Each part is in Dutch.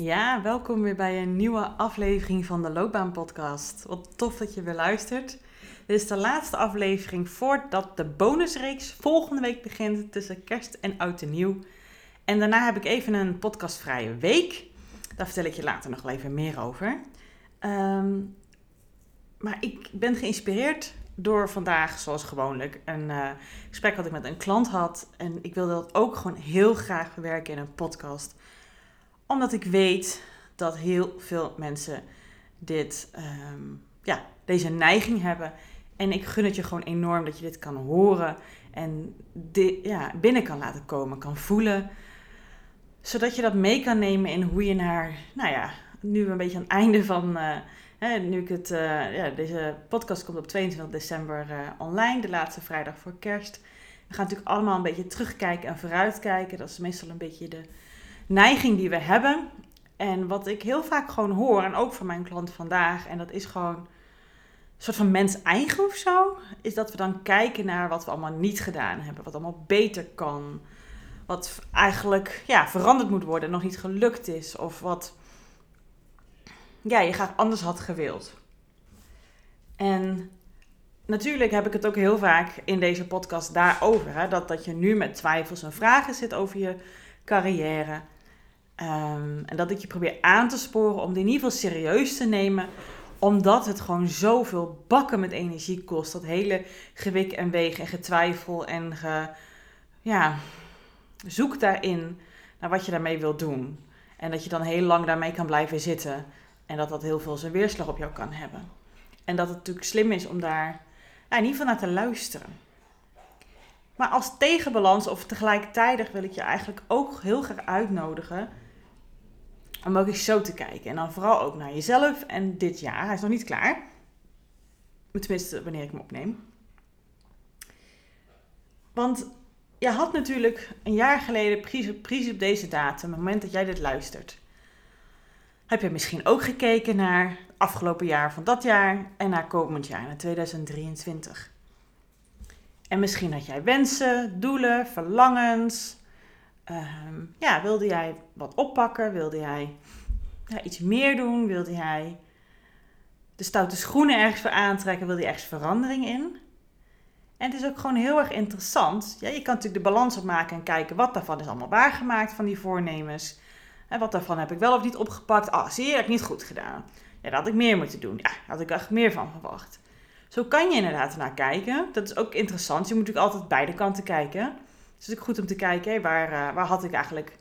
Ja, welkom weer bij een nieuwe aflevering van de Loopbaan Podcast. Wat tof dat je weer luistert. Dit is de laatste aflevering voordat de bonusreeks volgende week begint tussen kerst en oud en nieuw. En daarna heb ik even een podcastvrije week. Daar vertel ik je later nog wel even meer over. Ehm, maar ik ben geïnspireerd door vandaag, zoals gewoonlijk, een uh, gesprek wat ik met een klant had. En ik wilde dat ook gewoon heel graag verwerken in een podcast omdat ik weet dat heel veel mensen dit, ehm, ja, deze neiging hebben. En ik gun het je gewoon enorm dat je dit kan horen en dit, ja, binnen kan laten komen, kan voelen. Zodat je dat mee kan nemen in hoe je naar, nou ja, nu een beetje aan het einde van, uh, hè, nu ik het, uh, ja, deze podcast komt op 22 december uh, online, de laatste vrijdag voor kerst. We gaan natuurlijk allemaal een beetje terugkijken en vooruitkijken. Dat is meestal een beetje de, neiging die we hebben. En wat ik heel vaak gewoon hoor, en ook van mijn klant vandaag, en dat is gewoon een soort van mens eigen of zo, is dat we dan kijken naar wat we allemaal niet gedaan hebben, wat allemaal beter kan, wat eigenlijk ja, veranderd moet worden en nog niet gelukt is, of wat ja, je graag anders had gewild. En natuurlijk heb ik het ook heel vaak in deze podcast daarover, hè, dat, dat je nu met twijfels en vragen zit over je carrière. Ehm, en dat ik je probeer aan te sporen om dit in ieder geval serieus te nemen. Omdat het gewoon zoveel bakken met energie kost. Dat hele gewik en wegen en getwijfel en ge, ja, zoek daarin naar wat je daarmee wilt doen. En dat je dan heel lang daarmee kan blijven zitten. En dat dat heel veel zijn weerslag op jou kan hebben. En dat het natuurlijk slim is om daar in ieder geval naar te luisteren. Maar als tegenbalans of tegelijkertijd wil ik je eigenlijk ook heel graag uitnodigen om ook eens zo te kijken. En dan vooral ook naar jezelf en dit jaar. Hij is nog niet klaar. Tenminste, wanneer ik hem opneem. Want je had natuurlijk een jaar geleden, precies, op deze datum, het moment dat jij dit luistert, heb je misschien ook gekeken naar het afgelopen jaar van dat jaar en naar komend jaar, naar 2023. En misschien had jij wensen, doelen, verlangens, Ehm, ja, wilde jij wat oppakken? Wilde jij ja, iets meer doen? Wilde jij de stoute schoenen ergens voor aantrekken? Wilde je ergens verandering in? En het is ook gewoon heel erg interessant. Ja, je kan natuurlijk de balans opmaken en kijken wat daarvan is allemaal waargemaakt van die voornemens. En wat daarvan heb ik wel of niet opgepakt. Ah, zie je, dat heb ik niet goed gedaan. Ja, daar had ik meer moeten doen. Ja, daar had ik echt meer van verwacht. Zo kan je inderdaad naar kijken. Dat is ook interessant. Je moet natuurlijk altijd beide kanten kijken. Dus het is ook goed om te kijken, waar, uh, waar had ik eigenlijk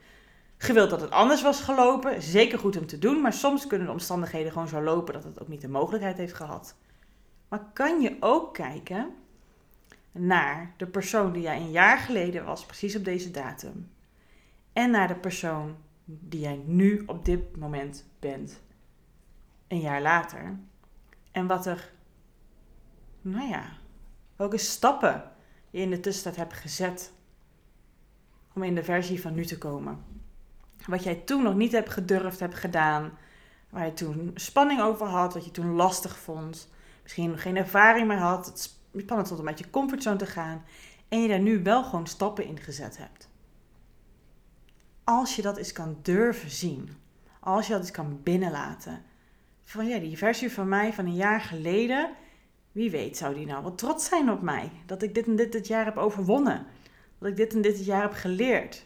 gewild dat het anders was gelopen? Zeker goed om te doen, maar soms kunnen de omstandigheden gewoon zo lopen dat het ook niet de mogelijkheid heeft gehad. Maar kan je ook kijken naar de persoon die jij een jaar geleden was, precies op deze datum. En naar de persoon die jij nu op dit moment bent, een jaar later. En wat er, nou ja, welke stappen je in de tussentijd hebt gezet om in de versie van nu te komen. Wat jij toen nog niet hebt gedurfd, hebt gedaan, waar je toen spanning over had, wat je toen lastig vond, misschien geen ervaring meer had, het spannend vond om uit je comfortzone te gaan en je daar nu wel gewoon stappen in gezet hebt. Als je dat eens kan durven zien, als je dat eens kan binnenlaten, van ja, die versie van mij van een jaar geleden, wie weet zou die nou wat trots zijn op mij, dat ik dit en dit dit jaar heb overwonnen. Dat ik dit en dit jaar heb geleerd.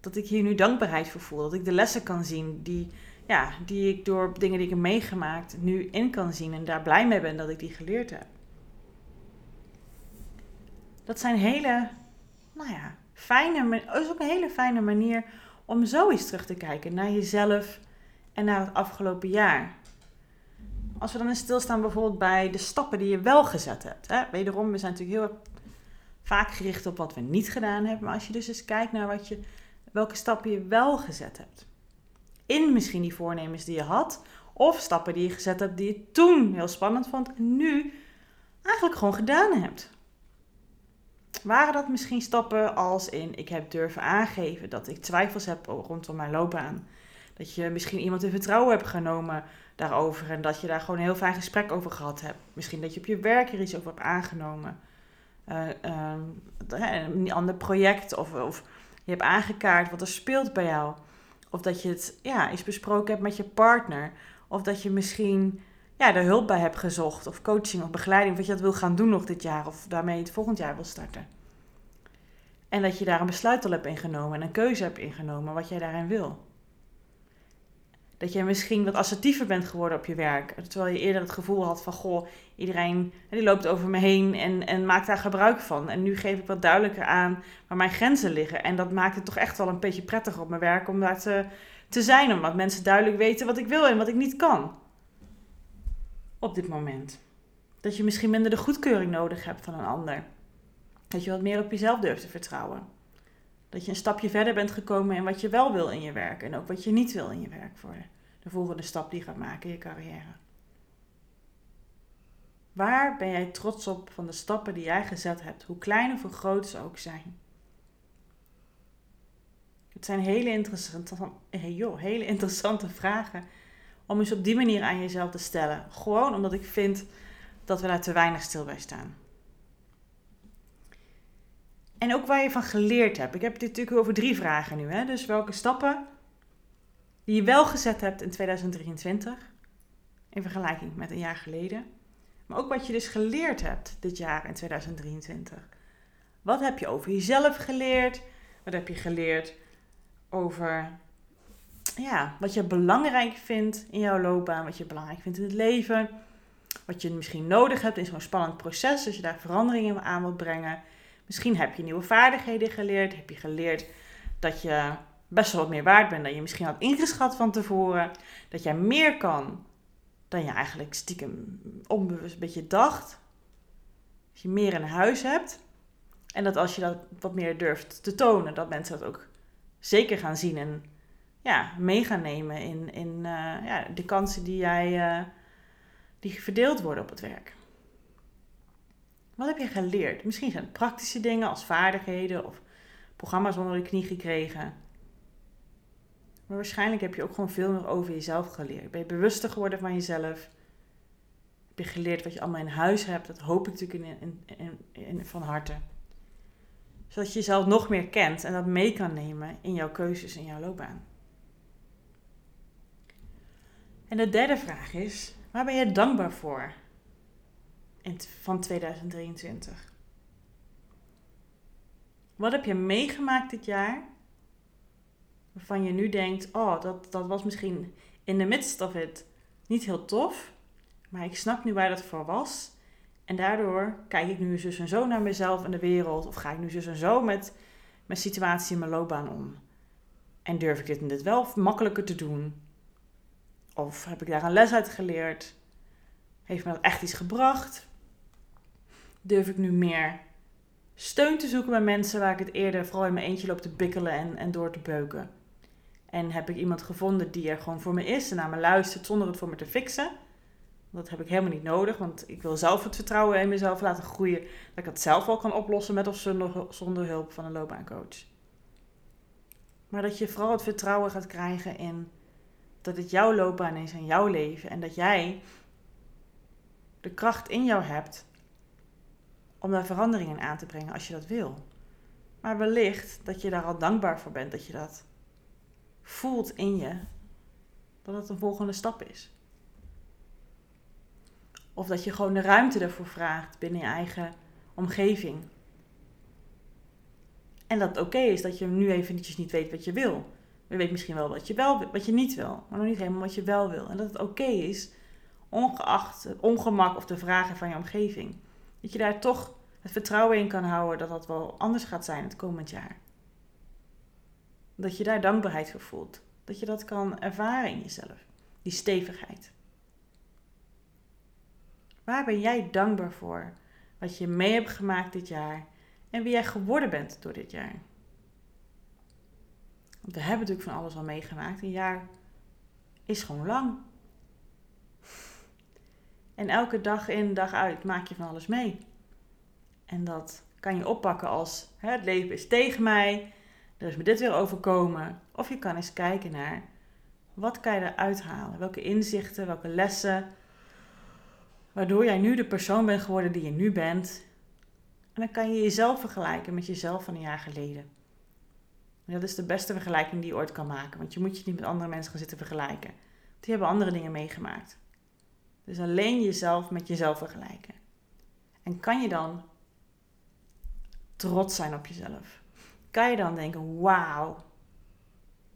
Dat ik hier nu dankbaarheid voor voel. Dat ik de lessen kan zien die, ja, die ik door dingen die ik heb meegemaakt nu in kan zien. En daar blij mee ben dat ik die geleerd heb. Dat zijn hele, nou ja, fijne, is ook een hele fijne manier om zo eens terug te kijken naar jezelf en naar het afgelopen jaar. Als we dan eens stilstaan bijvoorbeeld bij de stappen die je wel gezet hebt. Hè? Wederom, we zijn natuurlijk heel vaak gericht op wat we niet gedaan hebben. Maar als je dus eens kijkt naar wat je, welke stappen je wel gezet hebt. In misschien die voornemens die je had. Of stappen die je gezet hebt die je toen heel spannend vond. En nu eigenlijk gewoon gedaan hebt. Waren dat misschien stappen als in ik heb durven aangeven dat ik twijfels heb rondom mijn loopbaan? Dat je misschien iemand in vertrouwen hebt genomen daarover en dat je daar gewoon een heel fijn gesprek over gehad hebt. Misschien dat je op je werk er iets over hebt aangenomen. Uh, een ander project of, of je hebt aangekaart wat er speelt bij jou. Of dat je het ja, eens besproken hebt met je partner. Of dat je misschien ja, er hulp bij hebt gezocht. Of coaching of begeleiding. Wat je dat wil gaan doen nog dit jaar. Of daarmee het volgend jaar wil starten. En dat je daar een besluit al hebt ingenomen. En een keuze hebt ingenomen wat jij daarin wil. Dat je misschien wat assertiever bent geworden op je werk. Terwijl je eerder het gevoel had van, goh, iedereen die loopt over me heen en, en maakt daar gebruik van. En nu geef ik wat duidelijker aan waar mijn grenzen liggen. En dat maakt het toch echt wel een beetje prettiger op mijn werk om daar te, te zijn. Omdat mensen duidelijk weten wat ik wil en wat ik niet kan. Op dit moment. Dat je misschien minder de goedkeuring nodig hebt van een ander. Dat je wat meer op jezelf durft te vertrouwen. Dat je een stapje verder bent gekomen in wat je wel wil in je werk. En ook wat je niet wil in je werk voor de volgende stap die je gaat maken in je carrière. Waar ben jij trots op van de stappen die jij gezet hebt, hoe klein of hoe groot ze ook zijn? Het zijn hele interessante, joh, hele interessante vragen om eens op die manier aan jezelf te stellen. Gewoon omdat ik vind dat we daar te weinig stil bij staan. En ook waar je van geleerd hebt. Ik heb dit natuurlijk over drie vragen nu. Hè? Dus welke stappen die je wel gezet hebt in 2023 in vergelijking met een jaar geleden. Maar ook wat je dus geleerd hebt dit jaar in 2023. Wat heb je over jezelf geleerd? Wat heb je geleerd over ja, wat je belangrijk vindt in jouw loopbaan, wat je belangrijk vindt in het leven, wat je misschien nodig hebt in zo'n spannend proces, als je daar veranderingen aan wilt brengen. Misschien heb je nieuwe vaardigheden geleerd, heb je geleerd dat je best wel wat meer waard bent dan je misschien had ingeschat van tevoren, dat jij meer kan dan je eigenlijk stiekem onbewust een beetje dacht. Dat je meer in huis hebt. En dat als je dat wat meer durft te tonen, dat mensen dat ook zeker gaan zien en ja, mee gaan nemen in, in uh, ja, de kansen die jij uh, die verdeeld worden op het werk. Wat heb je geleerd? Misschien zijn het praktische dingen als vaardigheden of programma's onder de knie gekregen. Maar waarschijnlijk heb je ook gewoon veel meer over jezelf geleerd. Ben je bewuster geworden van jezelf? Heb je geleerd wat je allemaal in huis hebt? Dat hoop ik natuurlijk in, in, van harte. Zodat je jezelf nog meer kent en dat mee kan nemen in jouw keuzes in jouw loopbaan. En de derde vraag is: waar ben je dankbaar voor van 2023? Wat heb je meegemaakt dit jaar waarvan je nu denkt, oh, dat, dat was misschien in de midst of it niet heel tof, maar ik snap nu waar dat voor was. En daardoor kijk ik nu zus en zo naar mezelf en de wereld, of ga ik nu zus en zo met mijn situatie in mijn loopbaan om. En durf ik dit en dit wel makkelijker te doen? Of heb ik daar een les uit geleerd? Heeft me dat echt iets gebracht? Durf ik nu meer steun te zoeken bij mensen waar ik het eerder vooral in mijn eentje loop te bikkelen en, en door te beuken? En heb ik iemand gevonden die er gewoon voor me is en naar me luistert zonder het voor me te fixen. Dat heb ik helemaal niet nodig, want ik wil zelf het vertrouwen in mezelf laten groeien. Dat ik het zelf wel kan oplossen met of zonder, zonder hulp van een loopbaancoach. Maar dat je vooral het vertrouwen gaat krijgen in dat het jouw loopbaan is en jouw leven. En dat jij de kracht in jou hebt om daar veranderingen aan te brengen als je dat wil. Maar wellicht dat je daar al dankbaar voor bent dat je dat voelt in je dat het een volgende stap is. Of dat je gewoon de ruimte ervoor vraagt binnen je eigen omgeving. En dat het oké is dat je nu eventjes niet weet wat je wil. Je weet misschien wel wat je, wel, wat je niet wil, maar nog niet helemaal wat je wel wil. En dat het oké is, ongeacht het ongemak of de vragen van je omgeving. Dat je daar toch het vertrouwen in kan houden dat dat wel anders gaat zijn het komend jaar. Dat je daar dankbaarheid voor voelt. Dat je dat kan ervaren in jezelf. Die stevigheid. Waar ben jij dankbaar voor? Wat je mee hebt gemaakt dit jaar en wie jij geworden bent door dit jaar. Want we hebben natuurlijk van alles al meegemaakt. Een jaar is gewoon lang. En elke dag in, dag uit maak je van alles mee. En dat kan je oppakken als hè, het leven is tegen mij, er is me dit weer overkomen. Of je kan eens kijken naar wat kan je eruit halen? Welke inzichten, welke lessen, waardoor jij nu de persoon bent geworden die je nu bent. En dan kan je jezelf vergelijken met jezelf van een jaar geleden. En dat is de beste vergelijking die je ooit kan maken, want je moet je niet met andere mensen gaan zitten vergelijken. Die hebben andere dingen meegemaakt. Dus alleen jezelf met jezelf vergelijken. En kan je dan trots zijn op jezelf? Kan je dan denken: wauw,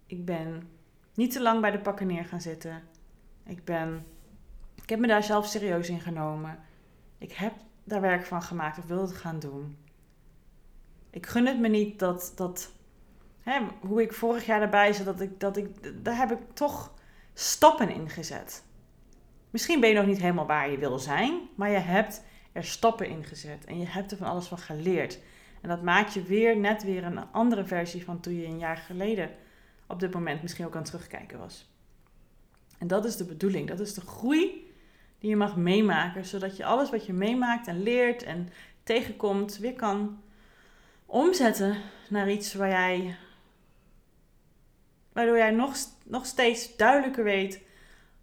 ik ben niet te lang bij de pakken neer gaan zitten. Ik, ben, ik heb me daar zelf serieus in genomen. Ik heb daar werk van gemaakt. Ik wil het gaan doen. Ik gun het me niet dat, dat hè, hoe ik vorig jaar erbij zat, dat ik, dat ik, daar heb ik toch stappen in gezet. Misschien ben je nog niet helemaal waar je wil zijn, maar je hebt er stappen in gezet en je hebt er van alles van geleerd. En dat maakt je weer net weer een andere versie van toen je een jaar geleden op dit moment misschien ook aan het terugkijken was. En dat is de bedoeling, dat is de groei die je mag meemaken, zodat je alles wat je meemaakt en leert en tegenkomt weer kan omzetten naar iets waar jij, waardoor jij nog, nog steeds duidelijker weet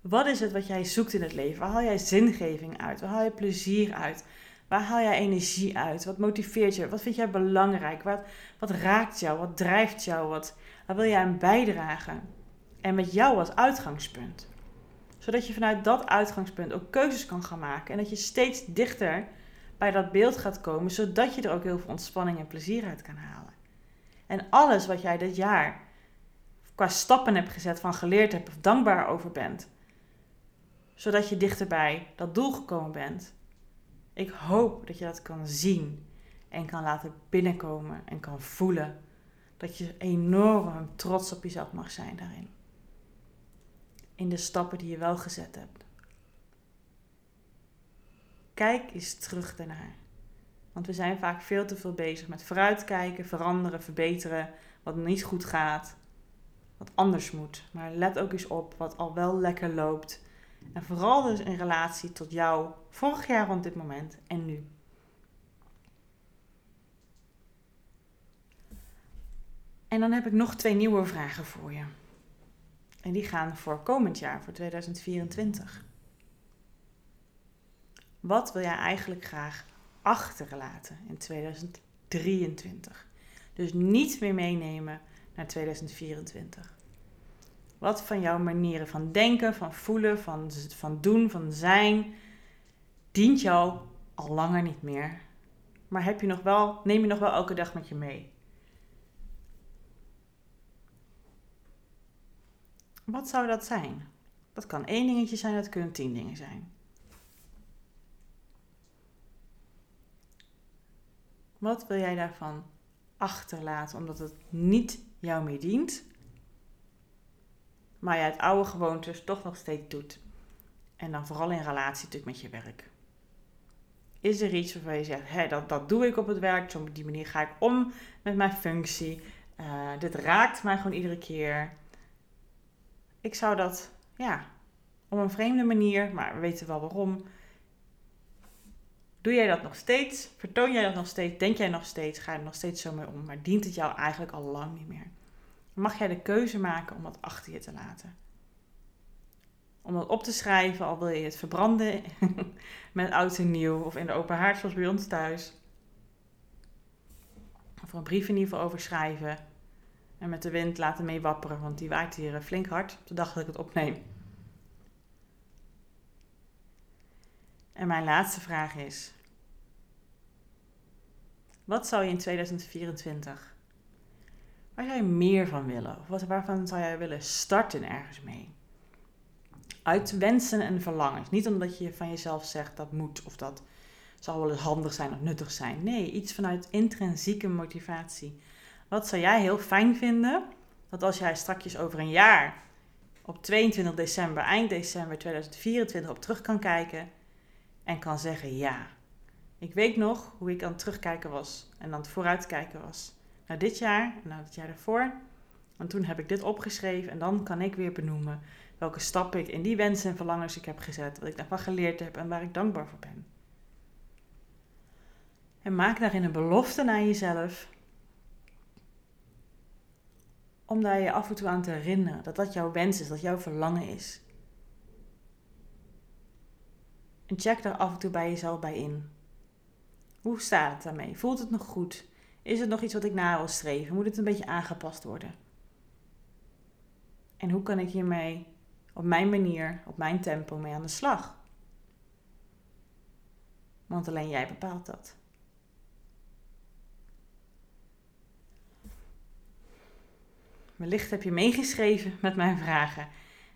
wat is het wat jij zoekt in het leven? Waar haal jij zingeving uit? Waar haal je plezier uit? Waar haal jij energie uit? Wat motiveert je? Wat vind jij belangrijk? Wat, wat raakt jou? Wat drijft jou? Wat, waar wil jij aan bijdragen? En met jou als uitgangspunt. Zodat je vanuit dat uitgangspunt ook keuzes kan gaan maken. En dat je steeds dichter bij dat beeld gaat komen. Zodat je er ook heel veel ontspanning en plezier uit kan halen. En alles wat jij dit jaar qua stappen hebt gezet, van geleerd hebt of dankbaar over bent. Zodat je dichterbij dat doel gekomen bent ik hoop dat je dat kan zien en kan laten binnenkomen en kan voelen. Dat je enorm trots op jezelf mag zijn daarin. In de stappen die je wel gezet hebt. Kijk eens terug daarnaar. Want we zijn vaak veel te veel bezig met vooruitkijken, veranderen, verbeteren. Wat niet goed gaat, wat anders moet. Maar let ook eens op wat al wel lekker loopt en vooral dus in relatie tot jou vorig jaar rond dit moment en nu. En dan heb ik nog twee nieuwe vragen voor je. En die gaan voor komend jaar, voor 2024. Wat wil jij eigenlijk graag achterlaten in 2023? Dus niet meer meenemen naar 2024. Wat van jouw manieren van denken, van voelen, van, van doen, van zijn, dient jou al langer niet meer. Maar heb je nog wel, neem je nog wel elke dag met je mee. Wat zou dat zijn? Dat kan één dingetje zijn, dat kunnen tien dingen zijn. Wat wil jij daarvan achterlaten omdat het niet jou meer dient? Maar je het oude gewoontes toch nog steeds doet. En dan vooral in relatie natuurlijk met je werk. Is er iets waarvan je zegt, hé, dat, dat doe ik op het werk, op die manier ga ik om met mijn functie. Uh, dit raakt mij gewoon iedere keer. Ik zou dat, ja, op een vreemde manier, maar we weten wel waarom. Doe jij dat nog steeds? Vertoon jij dat nog steeds? Denk jij nog steeds? Ga je er nog steeds zo mee om? Maar dient het jou eigenlijk al lang niet meer? Mag jij de keuze maken om dat achter je te laten. Om dat op te schrijven, al wil je het verbranden met oud en nieuw of in de open haard zoals bij ons thuis. Of een brief in ieder geval over schrijven. En met de wind laten meewapperen, want die waait hier eh, flink hard op de dag dat ik het opneem. En mijn laatste vraag is: wat zou je in 2024 Waar zou je meer van willen? Of wat, waarvan zou jij willen starten ergens mee? Uit wensen en verlangens. Niet omdat je van jezelf zegt dat moet of dat zal wel eens handig zijn of nuttig zijn. Nee, iets vanuit intrinsieke motivatie. Wat zou jij heel fijn vinden dat als jij strakjes over een jaar op 22 december, eind december 2024 op terug kan kijken en kan zeggen ja. Ik weet nog hoe ik aan het terugkijken was en aan het vooruitkijken was. Naar dit jaar naar het jaar daarvoor. En toen heb ik dit opgeschreven en dan kan ik weer benoemen welke stappen ik in die wensen en verlangens ik heb gezet, wat ik daarvan geleerd heb en waar ik dankbaar voor ben. En maak daarin een belofte naar jezelf om daar je af en toe aan te herinneren dat dat jouw wens is, dat jouw verlangen is. En check daar af en toe bij jezelf bij in. Hoe staat het daarmee? Voelt het nog goed? Is het nog iets wat ik na wil streven? Moet het een beetje aangepast worden? En hoe kan ik hiermee op mijn manier, op mijn tempo mee aan de slag? Want alleen jij bepaalt dat. Wellicht heb je meegeschreven met mijn vragen.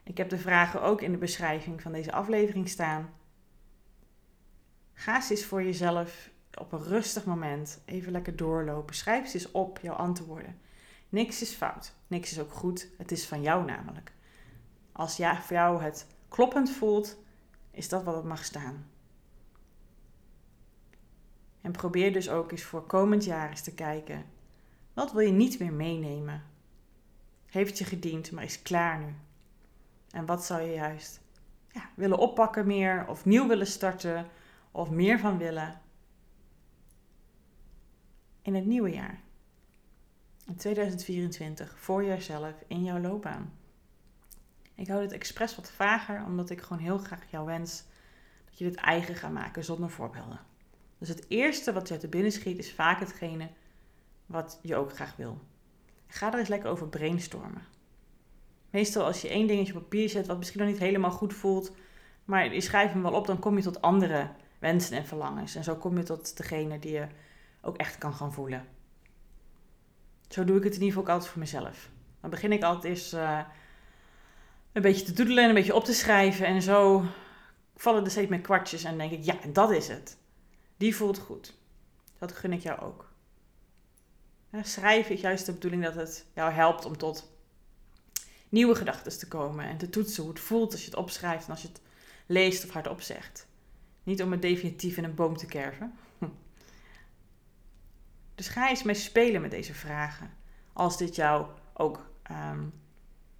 Ik heb de vragen ook in de beschrijving van deze aflevering staan. Ga eens voor jezelf op een rustig moment even lekker doorlopen. Schrijf eens op, jouw antwoorden. Niks is fout, niks is ook goed. Het is van jou namelijk. Als ja, voor jou het kloppend voelt, is dat wat het mag staan. En probeer dus ook eens voor komend jaar eens te kijken. Wat wil je niet meer meenemen? Heeft je gediend, maar is klaar nu? En wat zou je juist ja, willen oppakken meer, of nieuw willen starten, of meer van willen? In het nieuwe jaar. In 2024, voor jezelf, in jouw loopbaan. Ik hou dit expres wat vager, omdat ik gewoon heel graag jou wens dat je dit eigen gaat maken zonder voorbeelden. Dus het eerste wat je uit binnen schiet is vaak hetgene wat je ook graag wil. Ga er eens lekker over brainstormen. Meestal als je één dingetje op papier zet wat misschien nog niet helemaal goed voelt, maar je schrijft hem wel op, dan kom je tot andere wensen en verlangens. En zo kom je tot degene die je ook echt kan gaan voelen. Zo doe ik het in ieder geval ook altijd voor mezelf. Dan begin ik altijd eens uh, een beetje te doedelen en een beetje op te schrijven. En zo vallen er steeds meer kwartjes en denk ik, ja, dat is het. Die voelt goed. Dat gun ik jou ook. Schrijven is juist de bedoeling dat het jou helpt om tot nieuwe gedachten te komen en te toetsen hoe het voelt als je het opschrijft en als je het leest of hardop zegt. Niet om het definitief in een boom te kerven. Dus ga eens mee spelen met deze vragen. Als dit jou ook, ehm,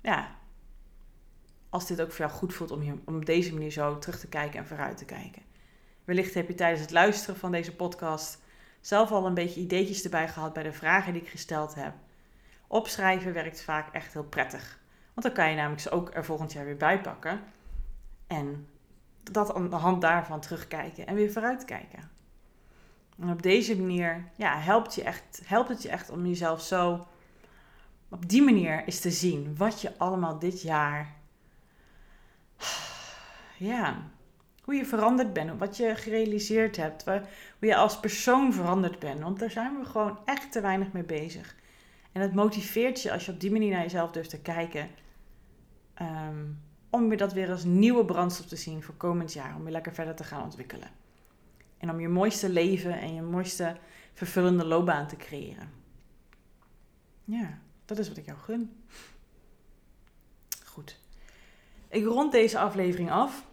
ja, als dit ook voor jou goed voelt om, je, om op deze manier zo terug te kijken en vooruit te kijken. Wellicht heb je tijdens het luisteren van deze podcast zelf al een beetje ideetjes erbij gehad bij de vragen die ik gesteld heb. Opschrijven werkt vaak echt heel prettig. Want dan kan je namelijk ze ook er volgend jaar weer bij pakken. En dat aan de hand daarvan terugkijken en weer vooruitkijken. En op deze manier ja, helpt, je echt, helpt het je echt om jezelf zo op die manier eens te zien wat je allemaal dit jaar. Ja, hoe je veranderd bent, wat je gerealiseerd hebt, hoe je als persoon veranderd bent. Want daar zijn we gewoon echt te weinig mee bezig. En het motiveert je als je op die manier naar jezelf durft te kijken. Ehm, om je dat weer als nieuwe brandstof te zien voor komend jaar. Om je lekker verder te gaan ontwikkelen. En om je mooiste leven en je mooiste vervullende loopbaan te creëren. Ja, dat is wat ik jou gun. Goed. Ik rond deze aflevering af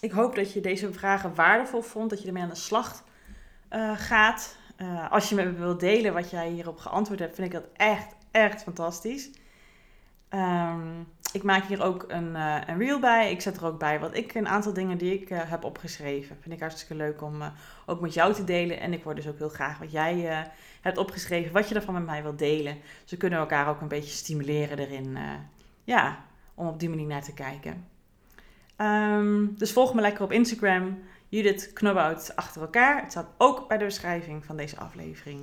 ik hoop dat je deze vragen waardevol vond, dat je ermee aan de slag uh, gaat. Uh, als je me wilt delen wat jij hierop geantwoord hebt, vind ik dat echt, echt fantastisch. Um, ik maak hier ook een, uh, een reel bij. Ik zet er ook bij wat ik, een aantal dingen die ik heb opgeschreven. Vind ik hartstikke leuk om ook met jou te delen. En ik hoor dus ook heel graag wat jij hebt opgeschreven, wat je ervan met mij wilt delen. Ze kunnen elkaar ook een beetje stimuleren erin. ja, om op die manier naar te kijken. Ehm, dus volg me lekker op Instagram. Judith Knobhout achter elkaar. Het staat ook bij de beschrijving van deze aflevering.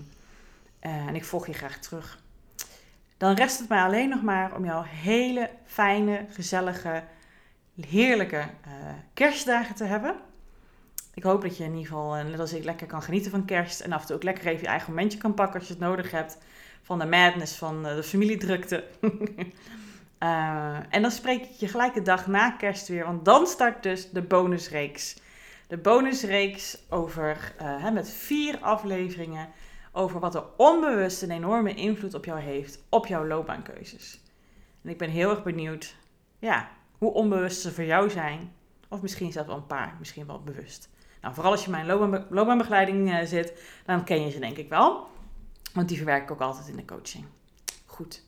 En ik volg je graag terug. Dan rest het mij alleen nog maar om jou hele fijne, gezellige, heerlijke uh, kerstdagen te hebben. Ik hoop dat je in ieder geval, net als ik, lekker kan genieten van kerst. En af en toe ook lekker even je eigen momentje kan pakken als je het nodig hebt. Van de madness van eh, de familiedrukte. En dan spreek ik je gelijk de dag na kerst weer, want dan start dus de bonusreeks. De bonusreeks over, met vier afleveringen over wat er onbewust een enorme invloed op jou heeft, op jouw loopbaankeuzes. En ik ben heel erg benieuwd, ja, hoe onbewust ze voor jou zijn. Of misschien zelfs wel een paar, misschien wel bewust. Nou, vooral als je mijn loopbaan, loopbaanbegeleiding uh, zit, dan ken je ze denk ik wel. Want die verwerk ik ook altijd in de coaching. Goed,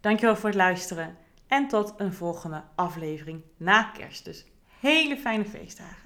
dankjewel voor het luisteren. En tot een volgende aflevering na kerst. Dus hele fijne feestdagen.